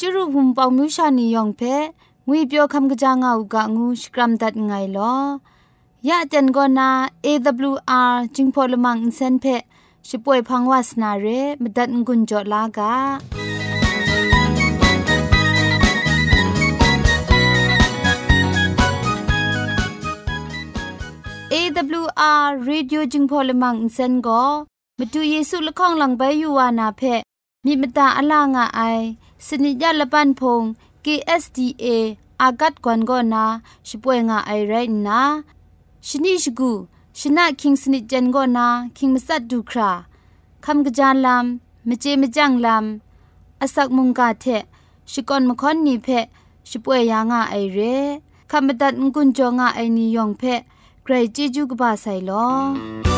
จุรุภุมปองมิวชานียองเพงวยเปียวคำกะจางเอากะงูสกรัมดัดไงลอยะจันกอนา AWR จิงพอลมังอินเซนเพช่วยพังวาสนาเรมดัดงุนจอลากา AWR Radio จึงพอลมังอินเซนก็มาดูเยซูละข้องหลังใบยูวานาเพมีมตาอลางอไอ สนิยาละปันพง KSDA อากัดกวนก็นาช่วยงาไอไรนะชนิชกูชนะคิงสนิจันก็นาคิงมัสัดดูคราคำกระจานลำมเจมจังลำอาศักมุงกาเทชิกอนมคอนนีเพช่วยยางาไอเรคำบัดงกุนจงาไอนิยองเพใครจีจูกบาไซลอ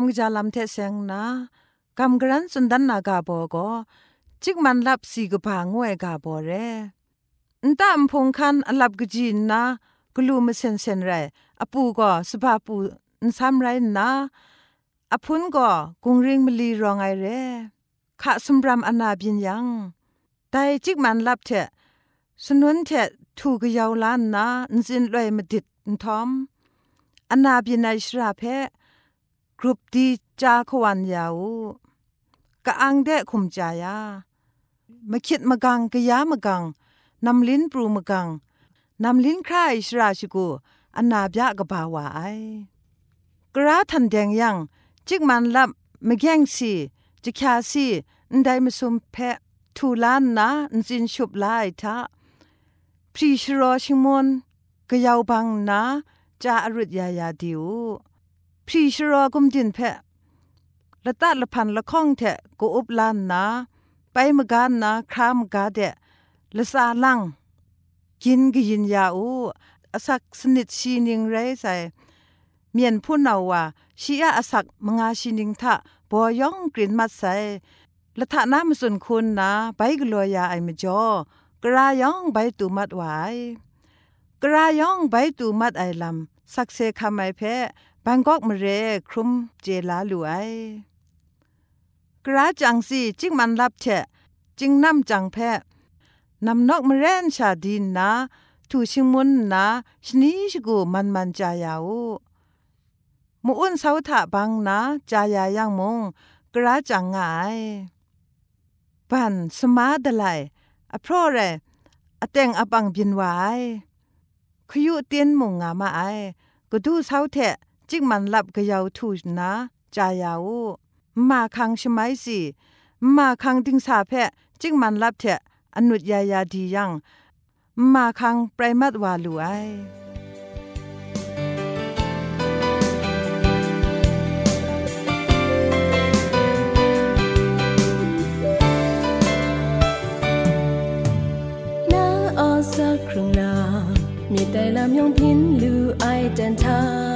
ำดูคำกจาลำเทเซงนะคำกรันสุนดันนากาโบก็จิกมันลับสีกผางวยกาโบเรนตามพงคันอลับกจีนนะกลูมเซนเซนไรอปูก็สภาปูนซ้ำไรนะอพุนก็กุงริงมลีรองไอเรขะสมรำอนาบินยังแต่จิกมันลับเทสนุนเทถูกยาวล้านนะนสินลอยมาดิดนทอมอนาบินไอชราเพ กรุปดีจาขวันยาวกะอังเดะคุมจายามาคิดมากังกะยามากังนำลิ้นปรูมากังนำลิ้นครายชราชิกูอันนาบยะกะบาวาไอกระทันแดงยังจิกมันลับมะแกงสีจิคาสีนไดมาซุมเพะทูลานนะนจินชุบลายทะพรีชรอชิมนกะยาวบังนะจาอรุดยายาดิว พรีชรอกุมจินเพะละตัดละพันละข้องเถะกูอุบลานนาไปมกานนาครามกาเดะละสาลังกินกยินยาอูอสักสนิดชีนิงไรใส่เมียนผู้นาวาชีอาอสักมงาชีนิงทะบอยองกลิ่นมัดใส่ละทะน้ำสุนคุณนาไปกลัวยาไอมจอกรายองใบตูมัดไวกรายองใบตูมัดไอลำสักเซคำไอเพ บังกอกมเรครุมเจลาลูไอกระจังสีจิงมันรับเชะจิงนำจังแพนำนกมเรนชาดินนาทูชิงมุนนาชนีชกูมันมันจายาวมูอุนเสาถะบังนาจายายังมงกระจังงายปันสมาดไลอเพราะเรอเตงอบังบินไวขยุเตียนมงงามาไอก็ดูเสาเทะ จิกมันลับกะยาวทูนะจายาวมาคังชไมสิมาคังติงสาเพจิกมันลับเถะอนุดยายาดียังมาคังไพรมัดวาลูไอสักครั้งนามีแต่ลำยองพินลูไอเดนทามาดูอาเจจูมาลับไม่ดุงงาอูอันทา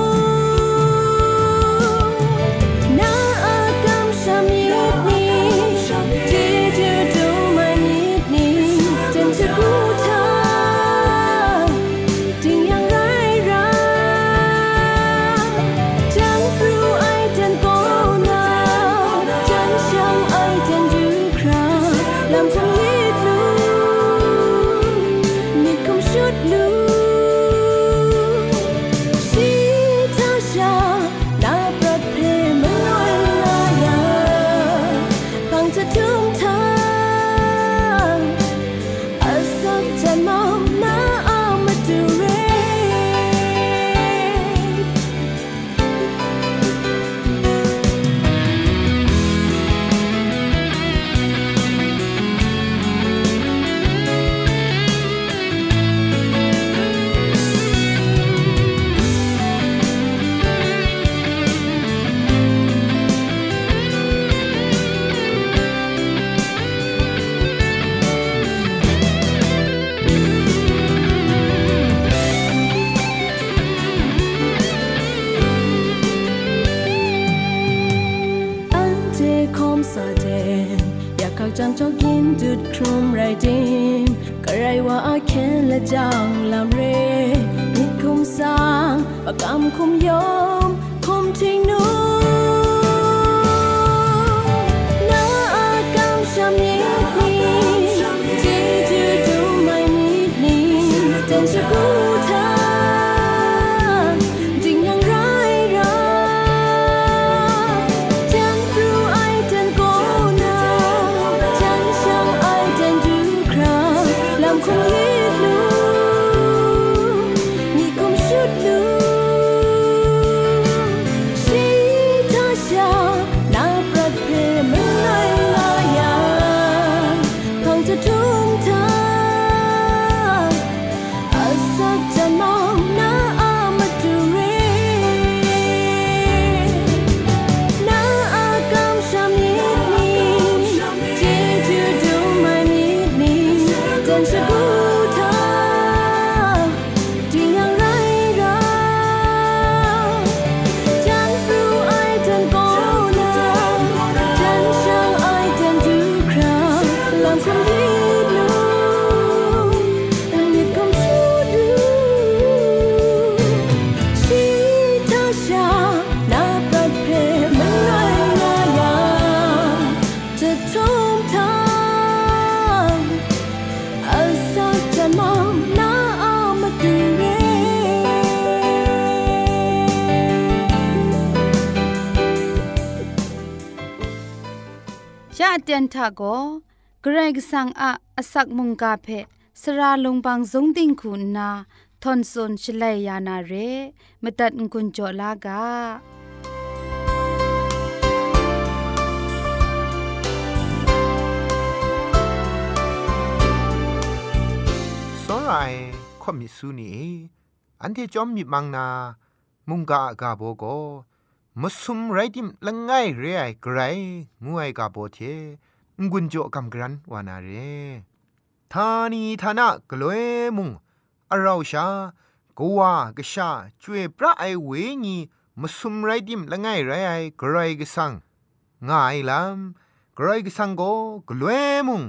เตียนทาโกเกรกสังอาอสักมุงกาเพสระลงบางสงติงคุณนาทอนซนชลัยยานาเรมตัดกุญจลากาစောရိုင်ခွန်မီဆူနီအန်တီจอมมีมังนา มุงกากาโบโก มสุมไรดิมละไงเรไอไกรงูไอกาโบเทงุนโจกำกรันวานาเรทานีทานะกลวยมุงอาราชากัวกชาจวยพระไอเวงีมสุมไรดิมละไงไรไอกรกสังง่ายลำกรกสังโกกลวยมุง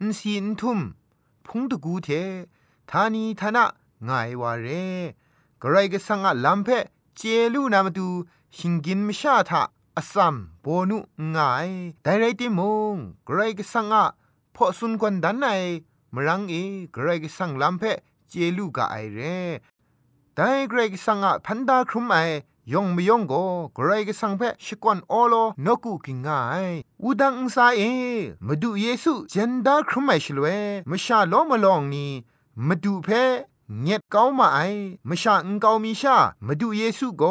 อินสีนทุมพุงตะกูเททานีทานะง่ายวาเรกรกสังอะลัมเพเจลูนามตู หิงกินมชาทะอสัมโบนุง่ายแต่ไรติมงไกรกสังอะพอสุนกวนดันไนมรังเอกรกสังลัมเพเจลูกะไอเรแต่ไกรกสังอะพันดาครุมไอยองไม่ยองก็ไกรกสังเพชกวนโอโลนกุกิงง่ายอุดังอุซาเอมาดูเยซูเจนดาครุมไอชลเวมชาโลมาลองนี่มาดูเพ เงียบเก้ามาไอมชาอุเกามีชามาดูเยซูโก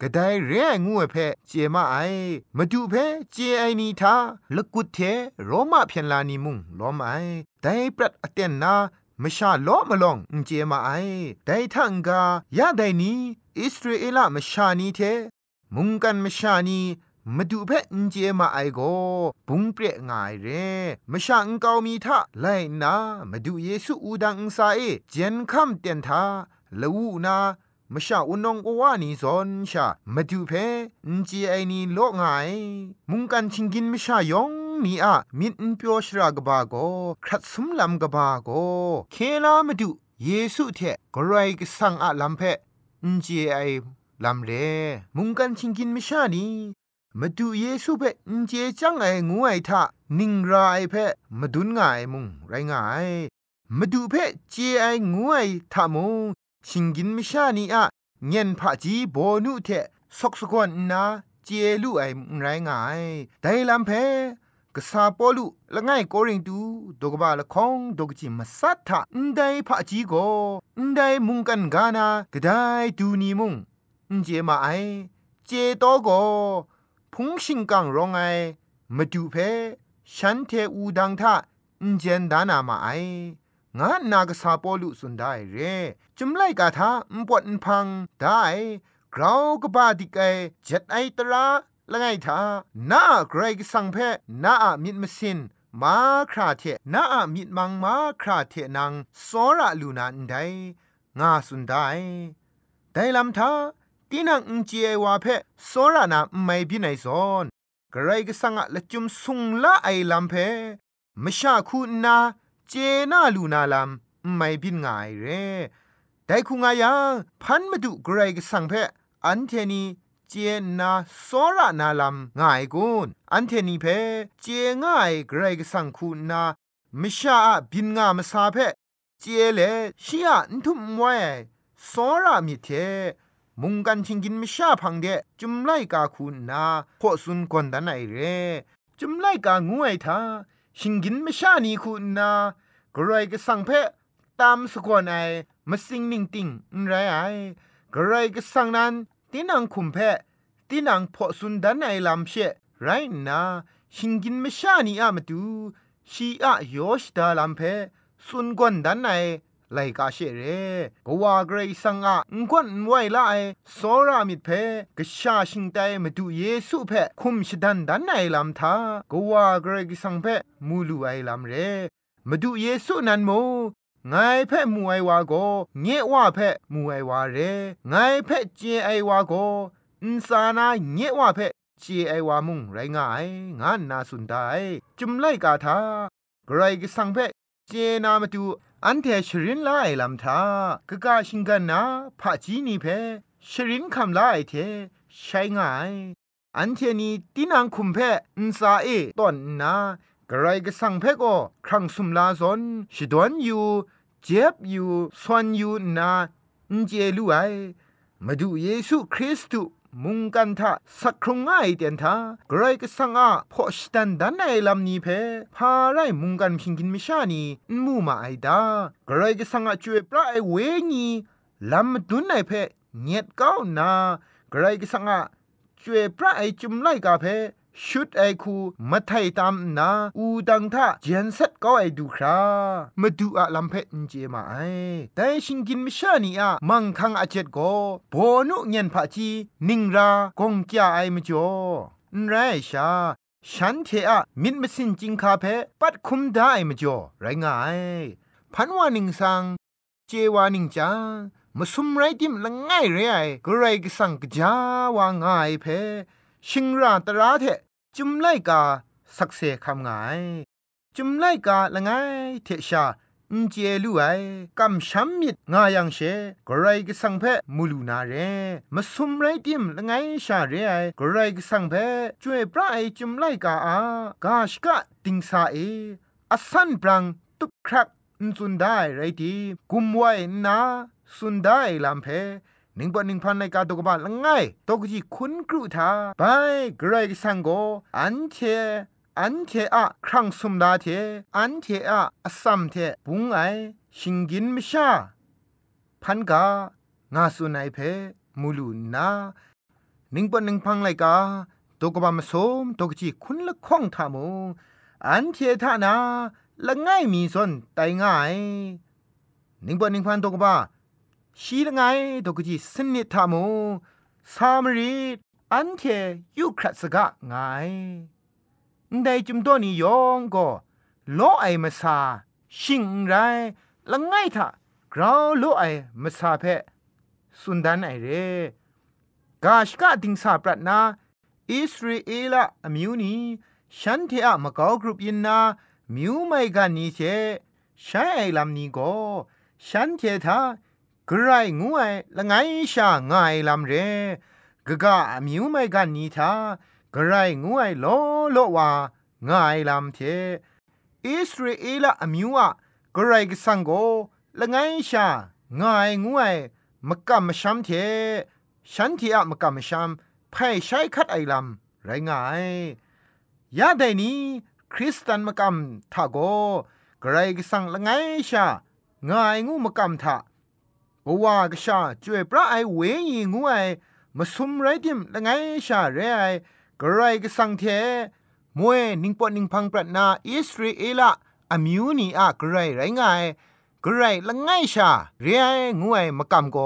กระไดเรียงูเพ่เจมาไอมาดูเพ่เจไอนีทาลกุดเทโรมาเพียนลานีมุงล้อมไอแต่ปรัดอเตนนามชาล้อมาลองอุเจมาไอแต่ทังกายาไดนีอิสราเอลมชานีเทมุงกันมชานี มาดูเพนเจมาไอโกบุงเปรง่ายเรมชาอังกามีทะไลนามาดูเยซูอูดังอุสาเอเจนคัมเตียนทาละวูนามชาอุนองกวานีซอนชามาดูเพนเจไอนีโลง่ายมุงกันชิงกินมชายองนี่อะมินเปียวชรากบาโกครัดสมลำกบาโกเคลามาดูเยซูเทกรายกสังอะลำเพนเจไอลำเลมุงกันชิงกินมชานี มาดูเยซูเพ่นเจจังไองูไอทะนิงรายเพมาดุนง่ายมุงไรง่ายมาดูเพเจไองูไอทะมุงชิงกินมชานีอะเงินผาจีโบนุเทสกสกวนนาเจลูไอไรง่ายแต่ลำเพกษาปอลุละง่ายโกริงตูดกบาละคองดกจิมสัทธะอันใดผาจีโกอันใดมุงกันกานากระไดดูนีมุงอันเจมาไอเจโตโก พุงชิงกังร้องไอมาดูเพฉันเทอูดังทะอินเจนดานามาไองานนากษาปอลุสุนได้เรจุมไลกาทาอุปวดพังได้กราวกบาดิกไอเจ็ดไอตราละไงทานาไกรกสังเพนาอมิดมสินมาคราเทนาอมิดมังมาคราเทนังสอระลูนาอันไดงาสุนได้ได้ลำทา ตีนังอุจเอวาเพสอระนาไม่บินัยซอนกรกสังอะละจุมสุงละไอลำเพมชาคูนาเจนาลูนาลำไม่บินง่ายเร่แต่คุงอายังพันมาดูกรกสังเพอันเทนีเจนาสอระนาลำง่ายกุนอันเทนีเพเจง่ายกรกสังคูนามชาบินงามสาเพเจเลชียนทุมไว้สอระมิเท มุงกันชิงกินมิชาพังเดจุมไลกาคูนาพอสุนกอนดันไอเรจุมไลกางวยทาชิงกินมิชานีคูนากรก็สังเพตามสกวนไอมาสิงนิ่งติงไรไอกรก็สังนั้นตีนังคุมเพตีนังพอสุนดันไอลำเชไรนาชิงกินมิชานีอามาดูชีอะยอชดาลำเพสุนกวนดันไอ ไลกาเชเรกว่าเกรซังอะงวนไวละไอโซรามิดเพกชาชิงไตมาดูเยซูเพคุมชดันดันไอลำทากว่าเกรกสังเพมูลูไอลำเรมาดูเยซูนันโมไงเพ่มูไอวาโกเงว่าเพ่มูไอวาเรไงเพ่เจไอวาโกอินสานาเงว่าเพ่เจไอวามุงไรงายงานนาสุนไดจุมไลกาทาไกรกสังเพเจนามาดู อันเทชรินลาไอลำทากะกาชิงกันนาผาจีนีเพชรินคำลาไอเทใช้ง่ายอันเทนีตินังคุมเพอินซาเอตอนนากระไรก็สั่งเพก็ครั้งสุมลาซอนชิดวนอยู่เจ็บอยู่สวนอยู่นาอินเจลูไอมาดูเยซูคริสต์ มุงกันทะสักครงง่ายเตียนทากรก็สังอาพอชตันดันในลำนี้เพพาไรมุงกันพิงกินมิชานีมูมาไอดากรก็สังอาจวยปลาไอเวงีลำดุนในเพเนียดก้าวนากรก็สังอาจวยปลาไอจุมไลกาเพ ชุดไอคูมาไทยตามนาอูดังท่าเจนเซตก็ไอดูครามาดูอะลำเพนเจมาไอแต่ชิงกินมิชานีอะมังคังอาเจ็ดก็โบนุเงียนผาจีนิงรากงจ้าไอมจ่อนไรชาฉันเทอะมิดมสินจิงคาเพปัดคุมได้มจ่อไรงายพันวานิงสังเจวานิงจางมาสุมไรดิมละง่ายเรไอกรไรกสังกจาวางง่ายเพชิงราตราเท จุมไลกาสักเซคำไงจุมไลกาละไงเทชาอินเจลูไอกำช้ำมิดงายังเชกรไรก็สังเพมูลูนาเรมาสุมไรติมละไงชาเรไอกรไรก็สังเพช่วยพระไอจุมไลกาอากาชกะติงสาเออสันปรังตุกครักนสุนได้ไรดีกุมไว้นาสุนได้ลำเพ หนิงปนิงพันในกาตกบาละง่ายตกจีคุณกรุธาไปเกรกสังโกอันเทอันเทอะครั้งสมดาเทอันเทอะอสัมเทปุงไอชิงกินมชาพันกางาสุนัยเพมูลูนานิงปนิงพังไลกาตกบามสมตกจีคุณละข้องทามงอันเททานาละง่ายมีสนไตง่ายนิงปนิงพันตกบา ชีละไงดอกจีสนิทามูสามรีอันเทยุครัสกะไงได้จุมตัวนี้ยองก็โลไอมาซาชิงไรละไงทะกราวโลไอมาซาเพสุนดันไอเรกาชกะดิงซาปรัตนาอิสราเอลอมิวนีฉันเทอะมะกอกรุปยินนามิวไม่กันนี้เชใช้ไอลำนี้ก็ฉันเททา กรายงวยละไงชาง่ายลำเรกะกะมิวไม่กันนี้ทากรายงวยโลโลว่าง่ายลำเทอิสราเอลอมิวอะกรายกสังโกละไงชาง่ายงวยมกะมชัมเทฉันเทอะมกะมชัมไพ่ใช้คัดไอลำไรง่ายยาไดนี้คริสตันมกำทาโกกรกสังละไงชางายงูมกำทา บว่ากชาจวยพระไอเวงีงูไอมาสุมไรดิมละไงชาเรไอกรก็สังเทมวยนิงปอนิงพังปรนาอิสราเอละอะมิวนีอะกรไรไงกรไรละไงชาเรไองูไอมกำโก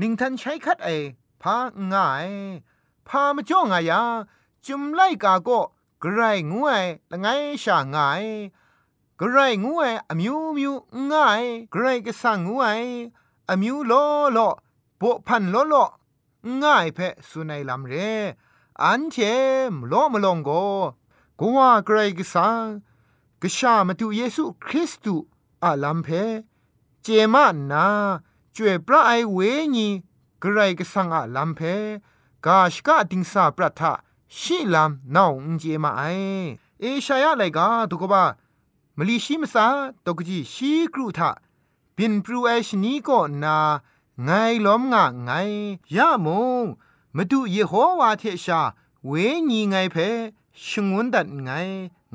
นิงทันใช้คัดไอพาง่ายพามาจ้องายาจุมไลกาโกกระไรงูไอละไงชาง่ายกระไรงูไออมิวมิวง่ายกระไรก็สังงูไอ อมิวโลโลโปพันโลโลง่ายเพสุนัยลำเร อันเทมโลมลงโกกัว่าใครกสังกษามาตุเยซูคริสต์อาลำเพ เจมานาจวยพระไอเวนีกรกสังอาลำเพ กาชกาติงสาประทะชีลัมนาวเจมาไอเอชายาไลกาตุกบามลีชิมสาตกจีชีครูทา บินพรูเอชนี้ก็นาไงล้อมงะไงย่ะมงมาดูเยโฮวาเทชา เวญีไงเพชงวนดัดไง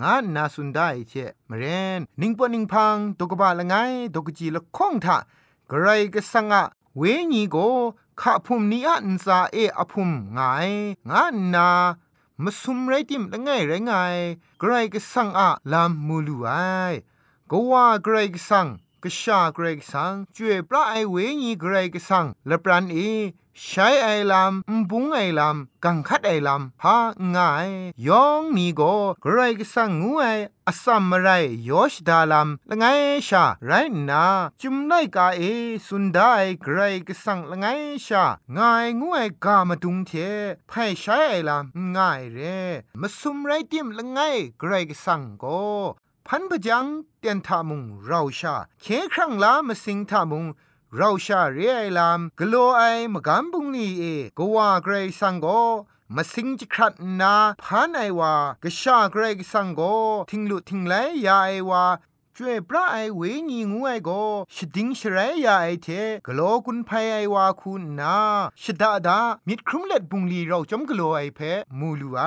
งานนาสุนได้เชมเรนนิงปอนิงพังตกบาละไงตกจีละคงทะกไรก็สังะเวญีโกขาพุมนี้อันซาเออพุมไงงานนามาซุมไรติมละไงไรไงไกรก็สังอะลามมูลุไอก็ว่าไกรก็สั่ง ก็ชาไกรกสังจวยปลาไอเวงีไกรกสั่งละปรันเอใช้ไอลำมบุงไอลำกังคัดไอลำพาง่ายยองนี่ก็ไกรกสังงูไออสัมมไรยอชดาลำละไงชาไรนาจุมไลกาเอสุนได้ไกรกสังละไงชาง่ายงูไอกามาดุงเทไพ่ใช้ไอลำง่ายเรมาซุมไรติมละไงไกรกสั่งก็ พันพจังเตียนทามุงเราชาเคครั้งลามาสิงทามุงเราชาเรียลามกลัวไอมกำบุงนี่เอก็ว่าเกรสังโกมาสิงจิครัดนาพานไอว่ากชาเกรสังโกทิงลุทิงไลยาไอว่า ช่วยพระไอเวงีงูไอโกชดิงชรายาไอเทกโลกุนไพไอวาคุณนาชดาดามิดครุมเล็ดบุงลีเราจอมกโลไอเพมูลูไอ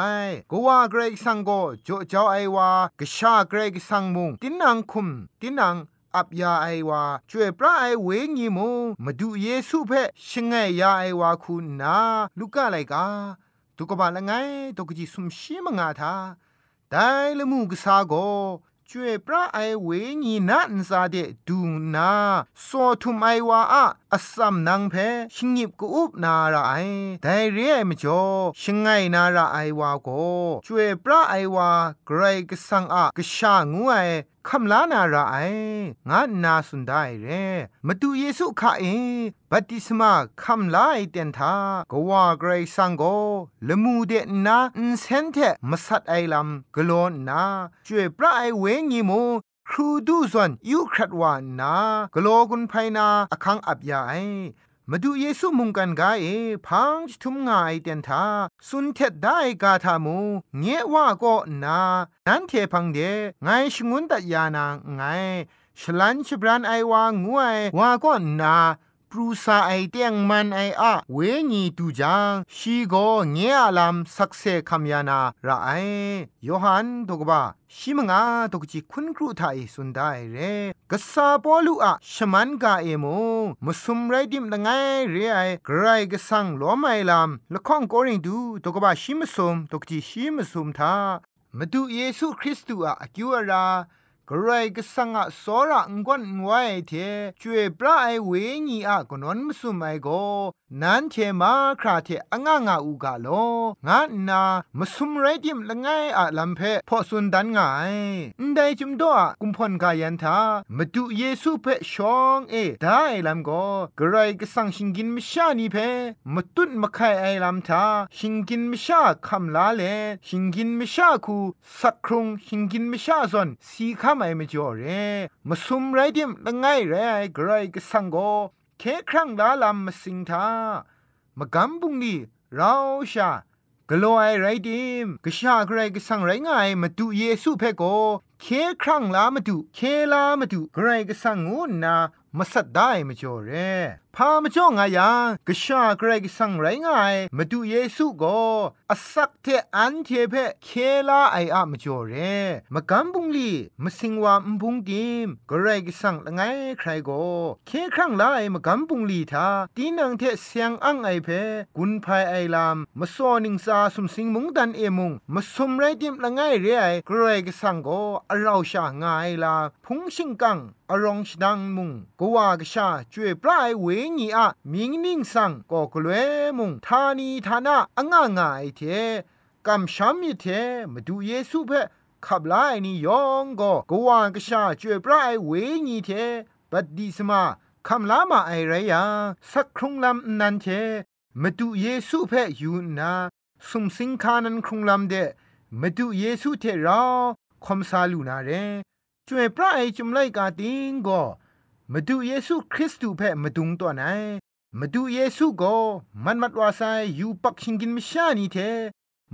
ก็ว่าเกรกซังโกโจเจ้าไอวากชาเกรกซังมุงตินังคุมตินังอับยาไอวาช่วยพระไอเวงีมูมาดูเยซูเพชิงไงยาไอวาคุณนาลูกอะไรกาตุกบาละไงตุกจีสุมชีมงาทาได้ละมูกษาโก ช่วยพระไอเวงีนันซาเดดูนาโซทุมไอวาอะอัสัมนังเพชิงิบกูอุบนาราไอแต่เรียมจ่อชิงไงนาราไอวาโกช่วยพระไอวาไกรกสังอะกชางูไอคำลานาราไองานาสุนได้เรมาดูเยซูข้าเอบัติสมาคำลาไอเตนทากว่าไกรสังโกละมูเดนาอินเซนเทมาสัดไอลำกลอนนาช่วยพระไอเวงีโม ครูดูส่วนยูครัดวานนากโลกุนไพนาอคังอับยาไอมาดูเยซูมุงกันกาเอพังทุมงายเตียนทาสุนเทดได้กาทามูเงว่าก็นานั้นเทพังเดไงชงุนตัดยานางไงฉลันฉบรันไอวางวยว่าก็นา ปรูซาไอเตียงมันไออะเวญีตูจังชีโกเงียลำสักเซคัมยานาระไอยอหันตกบาชิมงาตกจิคุณครูไทยสุนได้เรกษาปอลูอะชมันกาเอโมมุสุมไรดิมละไงเรไอไกรกสังลอมไอลำละข้องโกริงดูตกบาชิมสุมตกจิชิมสุมทามาดูเยซูคริสต์อะอกิวรา กรก็สังอะสอระงวนไว้เทจวยปลาไอเวญีอะกนนมสุไมโกนันเทมาคราเทอะงงะอูกาโลงะนามสุมไรดิมละไงอะลัมเพพอสุนดันไงนไดจุมดอะกุมพอนกายันทามดุเยซูเพชองเอได้ลัมโกกรก็สังชิงกินมชานีเพมตุนมะไคไอลัมทาชิงกินมชาคัมลาเลชิงกินมชาคูสักครุงชิงกินมชาซอนสีคาไมมจ่อเรมาซุมไรดิมละไงไรไกรก็สังโกเคครั้งลาลำมสิงทามากำบุงนี่เราชากลัวไอไรดิมกชาใครก็สังไรง่ายมาดูเยซูเพ่โก เคครั้งลามาดูเคลามาดูใครก็สั่งงูนามาสัตได้มาจ่อเรพามาจ่องายางกชาเกรกสังไรง่ายมาดูเยซูก็อสักเทอันเทเพเคลาไออะมาจ่อเรมากำบุงลีมาสิงวามบุงดิมเกรกสังละไงใครก็เคครั้งลายมากำบุงลีทาตีนังเทเสียงอังไอเพกุนภายไอลามมาซอนิงซาสุมสิงมุงดันเอมุงมาสมไรดิมละไงเรไอเกรกสังก็อเราชาง่ายลาพุงชิงกังอรองชดังมุงกว่ากชาจวยปลายเวงีอะมิงนิ่งสังก็กลวยมุงทานีทานะอ่างงายเทกำช้ำมิเทมาดูเยซูเพขับไล่นี่ยองก็กว่ากชาจวยปลายเวงีเทบัดดีสมาคำลามาไอไรยาสักครุงลำนันเทมาดูเยซูเพอยู่นาสุมสิงคานันครุงลำเดมาดูเยซูเทเรา คอมซาลูนาเรจวยพระไอจุมไลกาติงก็มาดูเยซูคริสต์เพ่มาดุงตัวไหนมาดูเยซูก็มันมัดวาไซยูปักชิงกินมิชานีเท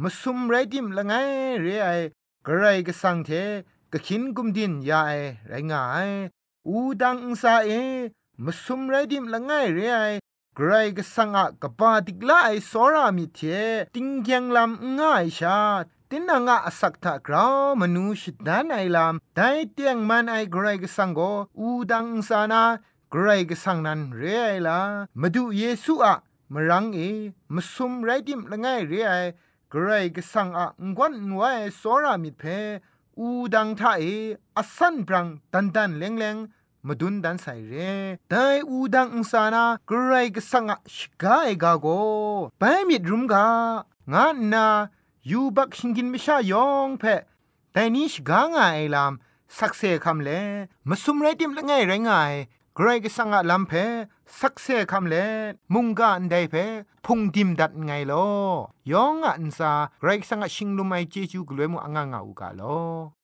มาซุมไรดิมละไงเรไอกระไรกสังเทก็ขินกุมดินยาไอไรงายอูดังอุซาเอมาซุมไรดิมละไงเรไอกรก็สังอะกบาติกลาไอสอรามิเทติงยังลำง่ายชา ตินางะสักทากรามนูชิดานไอลามไดเตียงมันไอเกรกสังโกอูดังสานาเกรกสังนันเรไอลามาดูเยซูอะมรังเอมสุมไรดิมละไงเรไอเกรกสังอะงวนนวยสอรามิเพอูดังทาเออสันปรังดันดันเลงเลงมาดุนดันใส่เรแต่อูดังอุสานาเกรกสังอะชกาเอกาโกไปมิดรุมกางานนา ยูบักชิงกินไม่ชายองเพะแต่นี้ชกางาไอลามสักเซคำเลมาสุมไรติมละไงไรไงใครก็สังอาลำเพสักเซคำเลมุงกาอันใดเพพุงดิมดัดไงลอยองอันซาใครสังอาชิงลุไมเจจูกลวยมุอ่างงาอูกาลอ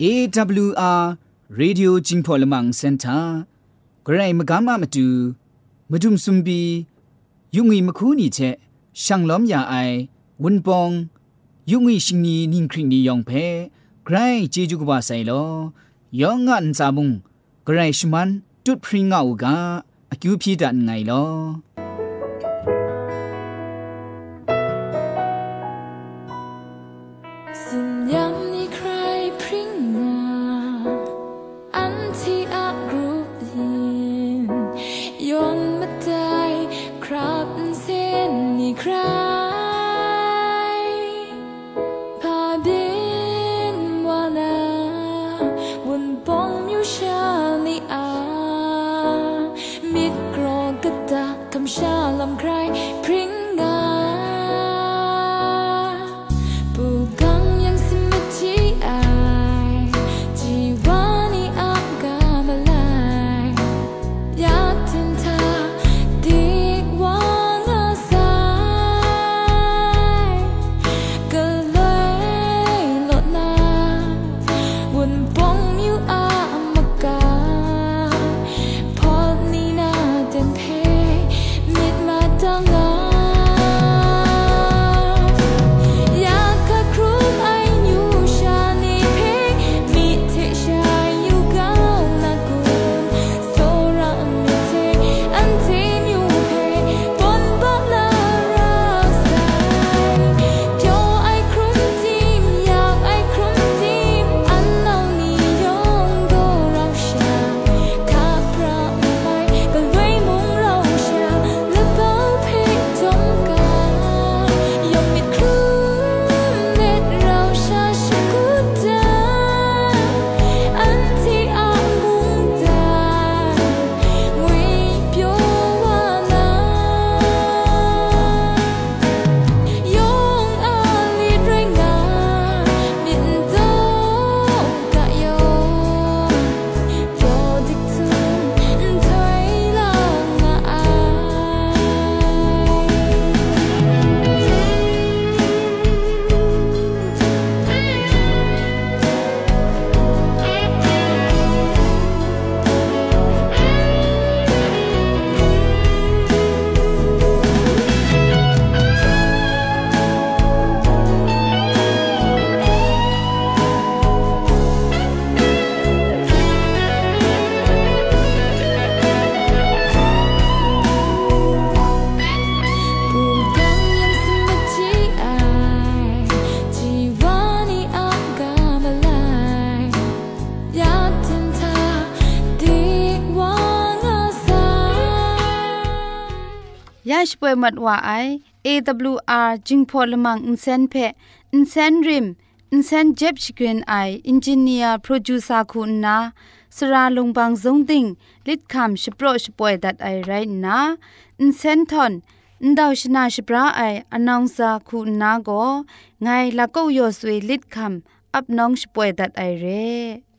AWR Radio Jingpolamang Center Gray Magama Matu Mudum Sumbi Yungi Makuni Che Shanglom Ya Ai Wunpong Yungi Shingni Ningkring Ni Yongpe Gray Jeju Kwa Sai Lo Yong An Sabung Gray Shman Tut Pringa Uga Akyu Phi Dan Ngai Lo ป่วยมัดว่าไอ AWR จึงพอลมังอินเซนเพอินเซนริมอินเซนเจ็บชกรีนไออินจิเนียร์โปรดิวซาคุณนาสระลงบางสงติงลิดคำชโปรชป่วยดัดไอไรนะอินเซนทอนอินดาวชนาชปราไออนองซาคุณนาโกไงลัก็ยอสวยลิดคำอับน้องชป่วยดัดไอเร่